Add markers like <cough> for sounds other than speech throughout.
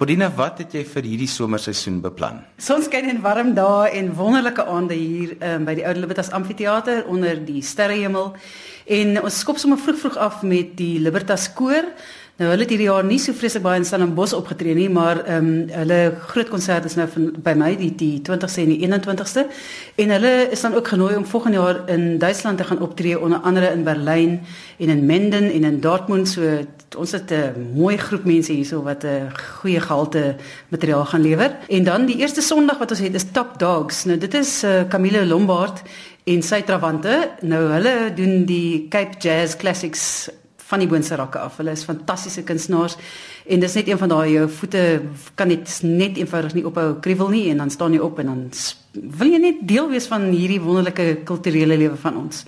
Bodina, wat het jy vir hierdie somerseisoen beplan? Sonskyn en warm dae en wonderlike aande hier um, by die Ou Libertas Amfitheater onder die sterrehemel. En ons skop sommer vroeg vroeg af met die Libertas koor. Nou hulle het hierdie jaar nie so vreeslik baie in Stellenbosch opgetree nie, maar ehm um, hulle groot konsert is nou van by my die die 20ste en die 21ste en hulle is dan ook genooi om volgende jaar in Duitsland te gaan optree onder andere in Berlyn en in Menden en in Dortmund so ons het 'n mooi groep mense hierso wat 'n goeie gehalte materiaal gaan lewer. En dan die eerste Sondag wat ons het is Top Dogs. Nou dit is uh, Camille Lombard en sy trawante. Nou hulle doen die Cape Jazz Classics van die boonste rakke af. Hulle is fantastiese kunstenaars en dis net een van daai jou voete kan net net eenvoudig nie ophou kriewel nie en dan staan jy op en dan wil jy net deel wees van hierdie wonderlike kulturele lewe van ons.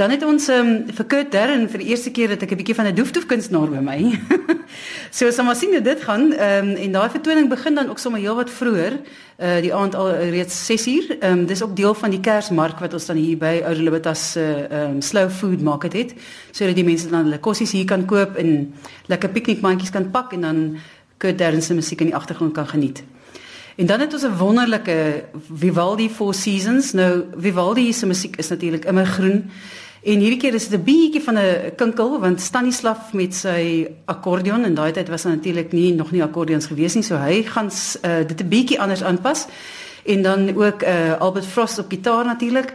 Dan het ons um, vir Kurt Darren vir die eerste keer dat ek 'n bietjie van 'n doefdoef kunstenaar by my. <laughs> so as ons sien dit gaan um, en daai vertoning begin dan ook sommer heelwat vroeër uh, die aand al reeds 6uur. Ehm um, dis ook deel van die Kersmark wat ons dan hier by Ou Libertas se uh, ehm um, slow food market het sodat die mense dan hulle kosse hier kan koop en lekker piknikmandjies kan pak en dan Kurt Darren se musiek in die agtergrond kan geniet. En dan het ons 'n wonderlike Vivaldi Four Seasons. Nou Vivaldi se musiek is natuurlik immer groen. En hierdie keer is dit 'n bietjie van 'n kinkel want Stanislav met sy akkordeon en daai tyd was daar natuurlik nie nog nie akkordeons gewees nie, so hy gaan uh, dit 'n bietjie anders aanpas. En dan ook uh, Albert Frost op gitaar natuurlik.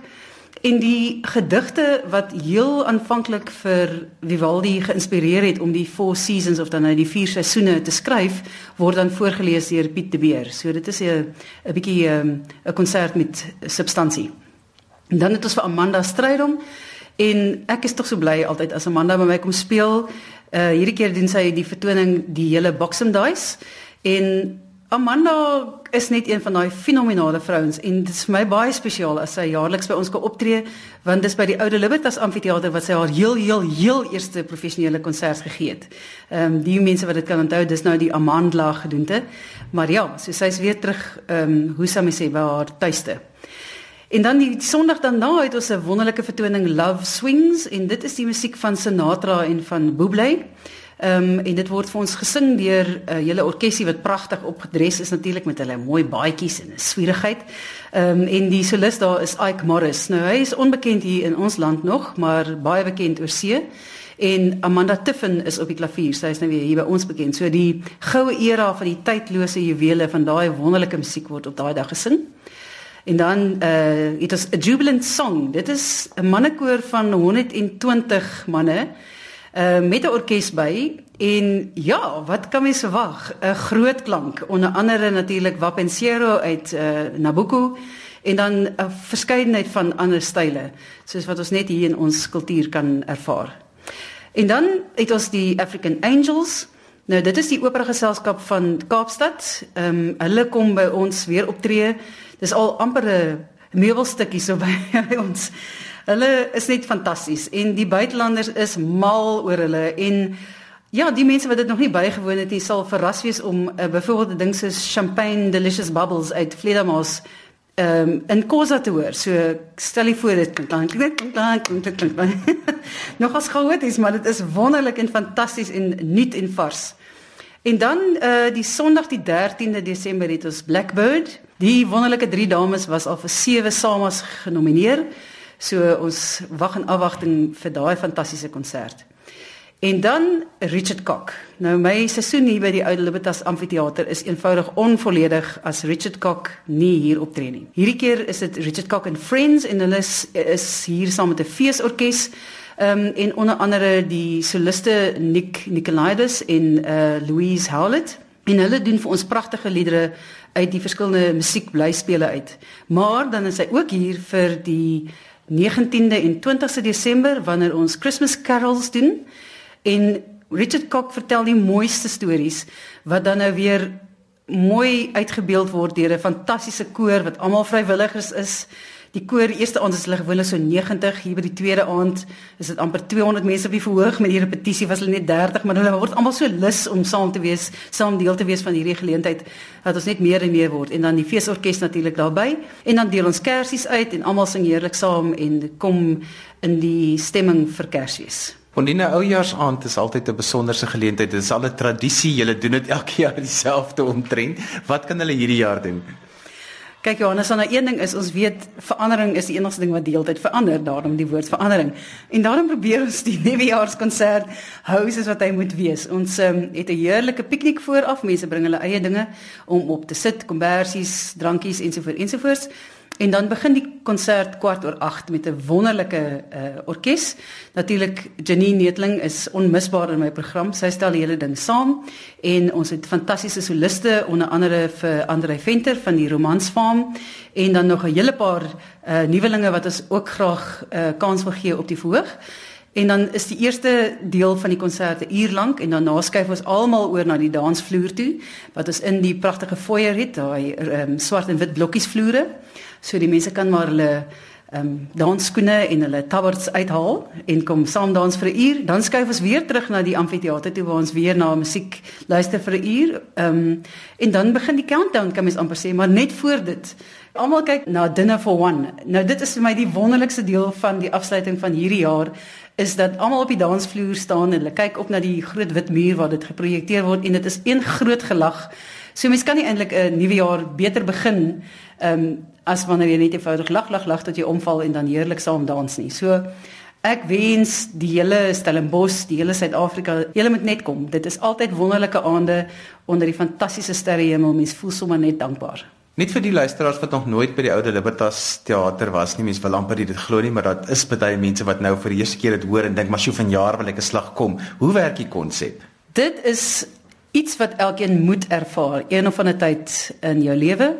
En die gedigte wat heel aanvanklik vir Vivaldi geïnspireer het om die Four Seasons of dan nou die vier seisoene te skryf, word dan voorgeles deur Piet de Beer. So dit is 'n 'n bietjie ehm, 'n konsert met substansie. En dan het ons vir Amanda Strydom en ek is tog so bly altyd as Amanda by my kom speel. Uh hierdie keer doen sy die vertoning die hele Boxing Dice en Amanda is net een van daai fenominale vrouens en dit is vir my baie spesiaal as sy jaarliks by ons kan optree want dis by die Oude Libertas Amfitheater wat sy haar heel heel heel eerste professionele konsert gegee het. Ehm um, die mense wat dit kan onthou, dis nou die Amandla gedoente. Maar ja, so sy's weer terug ehm um, hoe sou mens sê by haar tuiste. En dan die Sondag daarna het ons 'n wonderlike vertoning Love Swings en dit is die musiek van Sinatra en van Bublé. Ehm um, en dit word vir ons gesing deur 'n uh, hele orkesie wat pragtig opgedres is natuurlik met hulle mooi baadjies en 'n swierigheid. Ehm um, en die solis daar is Ike Morris. Nou hy is onbekend hier in ons land nog, maar baie bekend oor see. En Amanda Tiffin is op die klavier. Sy is nou weer hier by ons bekend. So die goue era van die tydlose juwele van daai wonderlike musiek word op daai dag gesing. En dan uh it is a jubilant song. Dit is 'n mannekoor van 120 manne uh, met 'n orkes by en ja, wat kan mens verwag? 'n Groot klank, onder andere natuurlik Wapensero uit uh, Nabucco en dan 'n verskeidenheid van ander style, soos wat ons net hier in ons kultuur kan ervaar. En dan het ons die African Angels. Nou dit is die opera geselskap van Kaapstad. Ehm um, hulle kom by ons weer optree. Dis al amper 'n meubelstukkie so <laughs> by ons. Hulle is net fantasties en die buitelanders is mal oor hulle en ja, die mense wat dit nog nie bygewoon het nie sal verras wees om uh, byvoorbeeld 'n ding soos Champagne Delicious Bubbles uit Fledermaus ehm um, in Kosa te hoor. So stel jy voor dit klink klink klink klink klink. <laughs> nog as is, maar dit is wonderlik en fantasties en nuut en vars. En dan uh die Sondag die 13de Desember het ons Blackbird. Die wonderlike drie dames was al vir sewe samas genomineer. So ons wag in afwagting vir daai fantastiese konsert. En dan Richard Cock. Nou my seisoen hier by die Ou Libertas Amfitheater is eenvoudig onvolledig as Richard Cock nie hier optree nie. Hierdie keer is dit Richard Cock and Friends en hulle is, is hier saam met 'n feesorkes. Ehm um, en onder andere die soliste Nick Nicolaides en uh Louise Howlett en hulle doen vir ons pragtige liedere uit die verskillende musiekblyspele uit. Maar dan is hy ook hier vir die 19de en 20ste Desember wanneer ons Christmas carols doen en Richard Cock vertel die mooiste stories wat dan nou weer mooi uitgebeeld word deur 'n fantastiese koor wat almal vrywilligers is die koor eerste aand is hulle gewoonlik so 90 hier by die tweede aand is dit amper 200 mense op die verhoog met die repetisie was hulle net 30 maar hulle word almal so lus om saam te wees saam deel te wees van hierdie geleentheid dat ons net meer en meer word en dan die feesorkes natuurlik daarbey en dan deel ons kersies uit en almal sing heerlik saam en kom in die stemming vir Kersfees Ondine oujaarsaand is altyd 'n besonderse geleentheid. Dit is al 'n tradisie. Julle doen dit elke jaar <laughs> dieselfde omtrent. Wat kan hulle hierdie jaar doen? Kyk Johannes, dan 'n een ding is ons weet verandering is die enigste ding wat deeltyd verander, daarom die woord verandering. En daarom probeer ons die <laughs> nuwejaarskonsert hou soos wat hy moet wees. Ons um, het 'n heerlike piknik vooraf. Mense bring hulle eie dinge om op te sit, kombersies, drankies ensovoorts ensovoorts. En dan begin die konsert kwart oor 8 met 'n wonderlike uh, orkes. Natuurlik Janine Netling is onmisbaar in my program. Sy stel die hele ding saam en ons het fantastiese soliste onder andere vir Andre Venter van die Romansfarm en dan nog 'n hele paar uh, nuwelinge wat ons ook graag uh, kans wil gee op die verhoog. En dan is die eerste deel van die konsert 'n uur lank en dan naskuif ons almal oor na die dansvloer toe wat ons in die pragtige foyer het, daai um, swart en wit blokkies vloere. So die mense kan maar hulle ehm um, dansskoene en hulle tabbards uithaal en kom saam dans vir 'n uur. Dan skuif ons weer terug na die amfitheater toe waar ons weer na musiek luister vir 'n uur. Ehm um, en dan begin die countdown kan mens amper sê, maar net voor dit. Almal kyk na Dinner for One. Nou dit is vir my die wonderlikste deel van die afsluiting van hierdie jaar is dat almal op die dansvloer staan en hulle kyk op na die groot wit muur waar dit geprojekteer word en dit is een groot gelag. So mens kan nie eintlik 'n nuwe jaar beter begin ehm um, as wanneer jy net eenvoudig lag lag lag tot jy omval en dan heerlik saam dans nie. So ek wens die hele Stellenbosch, die hele Suid-Afrika, julle moet net kom. Dit is altyd wonderlike aande onder die fantastiese sterrehemel. Mens voel sommer net dankbaar. Net vir die luisteraars wat nog nooit by die Oude Libertas teater was nie, mense wil amper dit glo nie, maar daar is baie mense wat nou vir die eerste keer dit hoor en dink, "Maar sjoe, van jaar wil ek 'n slag kom." Hoe werk die konsep? Dit is iets wat elkeen moet ervaar een of ander tyd in jou lewe.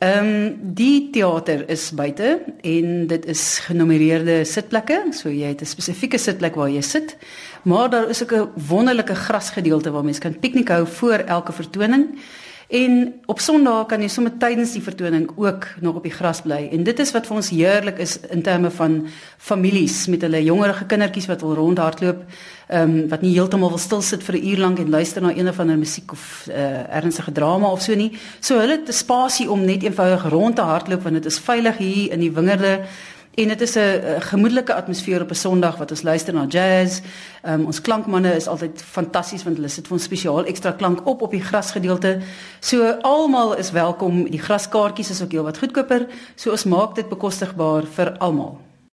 Ehm um, die teater is buite en dit is genommereerde sitplekke, so jy het 'n spesifieke sitplek waar jy sit. Maar daar is ook 'n wonderlike grasgedeelte waar mense kan piknik hou voor elke vertoning. En op Sondae kan jy sommer tydens die vertoning ook nog op die gras bly. En dit is wat vir ons heerlik is in terme van families met hulle jongerige kindertjies wat wil rondhardloop, ehm um, wat nie heeltemal wil stil sit vir 'n uur lank en luister na een of ander musiek of uh, ernstige drama of so nie. So hulle het 'n spasie om net eenvoudig rond te hardloop want dit is veilig hier in die wingerde. En dit is 'n gemoedelike atmosfeer op 'n Sondag wat ons luister na jazz. Um, ons klankmanne is altyd fantasties want hulle sit vir ons spesiaal ekstra klank op op die grasgedeelte. So almal is welkom. Die graskaartjies is ook heelwat goedkoper. So ons maak dit bekostigbaar vir almal.